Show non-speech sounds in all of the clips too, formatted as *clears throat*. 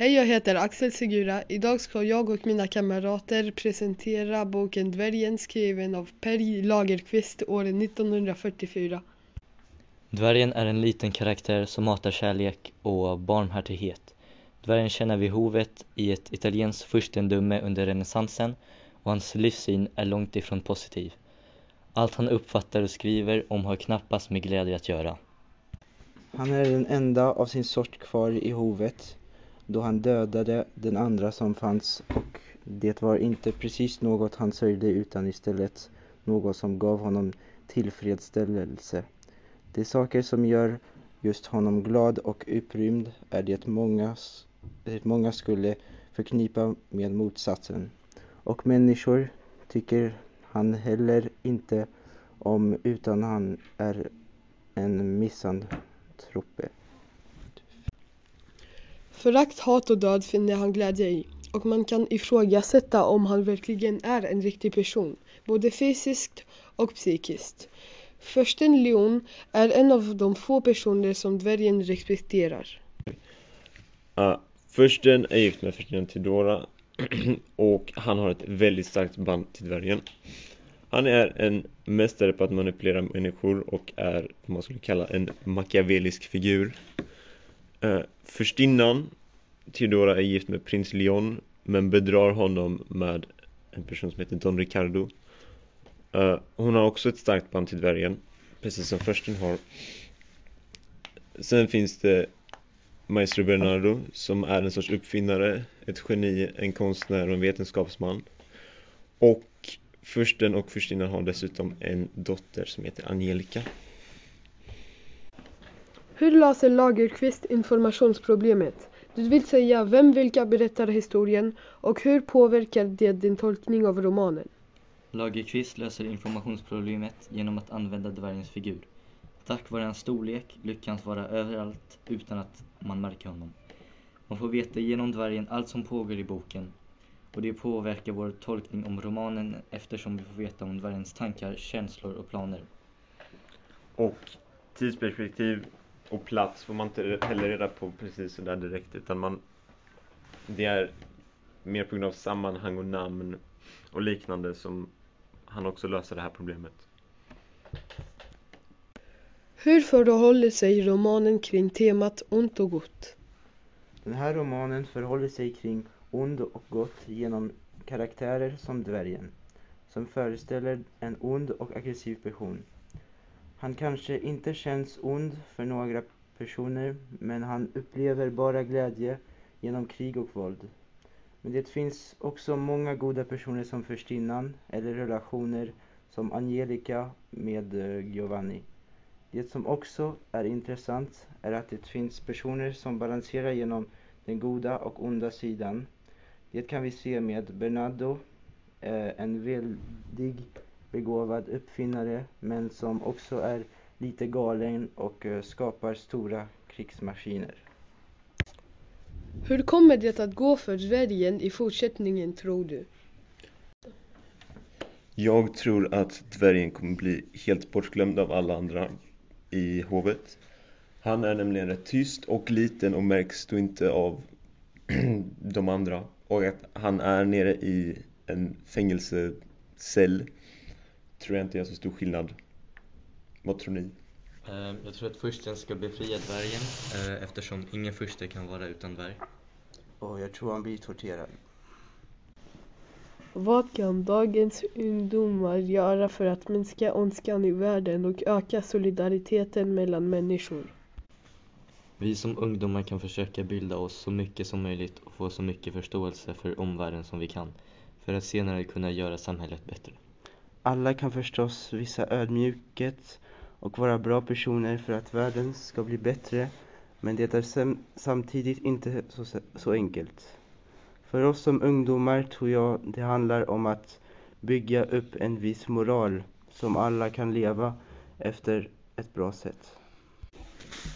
Hej, jag heter Axel Segura. Idag ska jag och mina kamrater presentera boken Dvärgen skriven av Per Lagerkvist år 1944. Dvärgen är en liten karaktär som matar kärlek och barmhärtighet. Dvärgen känner vid hovet i ett italienskt furstendöme under renässansen och hans livssyn är långt ifrån positiv. Allt han uppfattar och skriver om har knappast med glädje att göra. Han är den enda av sin sort kvar i hovet då han dödade den andra som fanns och det var inte precis något han sörjde utan istället något som gav honom tillfredsställelse. De saker som gör just honom glad och upprymd är det många, det många skulle förknippa med motsatsen. Och människor tycker han heller inte om utan han är en misantrope. Förakt, hat och död finner han glädje i och man kan ifrågasätta om han verkligen är en riktig person, både fysiskt och psykiskt. Fursten Leon är en av de få personer som dvärgen respekterar. Uh, fursten är gift med försten Tidora *clears throat* och han har ett väldigt starkt band till dvärgen. Han är en mästare på att manipulera människor och är vad man skulle kalla en machiavellisk figur. Eh, Förstinnan Theodora är gift med prins Leon men bedrar honom med en person som heter Don Ricardo. Eh, hon har också ett starkt band till dvärgen, precis som försten har. Sen finns det Maestro Bernardo som är en sorts uppfinnare, ett geni, en konstnär och en vetenskapsman. Och fursten och furstinnan har dessutom en dotter som heter Angelica. Hur löser Lagerkvist informationsproblemet? Det vill säga, vem vilka berättar historien och hur påverkar det din tolkning av romanen? Lagerkvist löser informationsproblemet genom att använda dvärgens figur. Tack vare hans storlek lyckas han vara överallt utan att man märker honom. Man får veta genom dvärgen allt som pågår i boken och det påverkar vår tolkning om romanen eftersom vi får veta om dvärgens tankar, känslor och planer. Och tidsperspektiv och plats får man inte heller reda på precis sådär direkt utan man det är mer på grund av sammanhang och namn och liknande som han också löser det här problemet. Hur förhåller sig romanen kring temat ont och gott? Den här romanen förhåller sig kring ond och gott genom karaktärer som dvärgen, som föreställer en ond och aggressiv person. Han kanske inte känns ond för några personer men han upplever bara glädje genom krig och våld. Men det finns också många goda personer som förstinnan eller relationer som Angelica med eh, Giovanni. Det som också är intressant är att det finns personer som balanserar genom den goda och onda sidan. Det kan vi se med Bernardo, eh, en väldig begåvad uppfinnare men som också är lite galen och eh, skapar stora krigsmaskiner. Hur kommer det att gå för dvärgen i fortsättningen tror du? Jag tror att dvärgen kommer bli helt bortglömd av alla andra i hovet. Han är nämligen rätt tyst och liten och märks då inte av *clears throat* de andra. Och att han är nere i en fängelsecell tror jag inte gör så stor skillnad. Vad tror ni? Ehm, jag tror att fursten ska befria dvärgen eh, eftersom ingen furste kan vara utan dvärg. Och jag tror han blir torterad. Vad kan dagens ungdomar göra för att minska ondskan i världen och öka solidariteten mellan människor? Vi som ungdomar kan försöka bilda oss så mycket som möjligt och få så mycket förståelse för omvärlden som vi kan för att senare kunna göra samhället bättre. Alla kan förstås visa ödmjukhet och vara bra personer för att världen ska bli bättre men det är samtidigt inte så, så enkelt. För oss som ungdomar tror jag det handlar om att bygga upp en viss moral som alla kan leva efter ett bra sätt.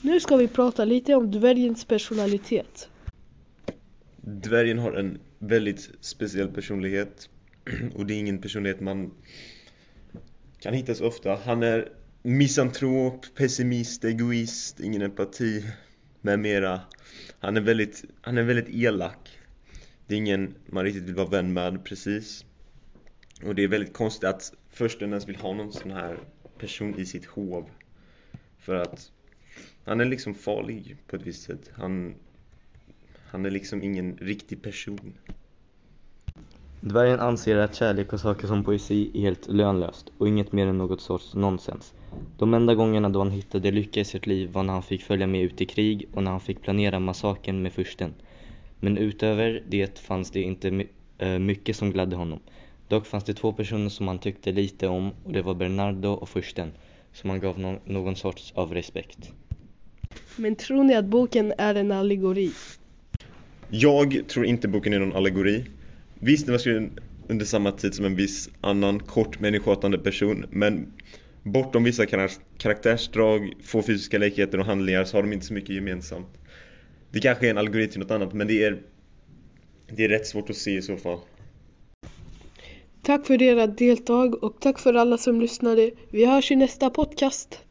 Nu ska vi prata lite om dvärgens personalitet. Dvärgen har en väldigt speciell personlighet *clears throat* och det är ingen personlighet man kan hitta så ofta. Han är misantrop, pessimist, egoist, ingen empati, med mera. Han är väldigt, han är väldigt elak. Det är ingen man riktigt vill vara vän med precis. Och det är väldigt konstigt att försten ens vill ha någon sån här person i sitt hov. För att han är liksom farlig på ett visst sätt. Han Han är liksom ingen riktig person. Dvärgen anser att kärlek och saker som poesi är helt lönlöst och inget mer än något sorts nonsens. De enda gångerna då han hittade lycka i sitt liv var när han fick följa med ut i krig och när han fick planera massakern med fursten. Men utöver det fanns det inte my- eh, mycket som gladde honom. Dock fanns det två personer som han tyckte lite om och det var Bernardo och fursten, som han gav no- någon sorts av respekt. Men tror ni att boken är en allegori? Jag tror inte boken är någon allegori Visst, den var skriven under samma tid som en viss annan kort människohatande person Men bortom vissa karaktärsdrag, få fysiska likheter och handlingar så har de inte så mycket gemensamt Det kanske är en algoritm till något annat men det är Det är rätt svårt att se i så fall Tack för era deltag och tack för alla som lyssnade. Vi hörs i nästa podcast.